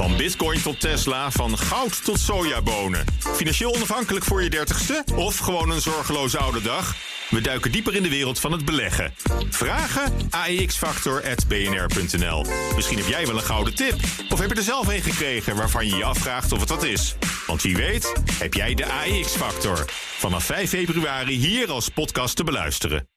Van bitcoin tot Tesla, van goud tot sojabonen. Financieel onafhankelijk voor je dertigste of gewoon een zorgeloze oude dag? We duiken dieper in de wereld van het beleggen. Vragen? AEXfactor.bnr.nl Misschien heb jij wel een gouden tip. Of heb je er zelf een gekregen waarvan je je afvraagt of het wat is. Want wie weet heb jij de AEX-factor. Vanaf 5 februari hier als podcast te beluisteren.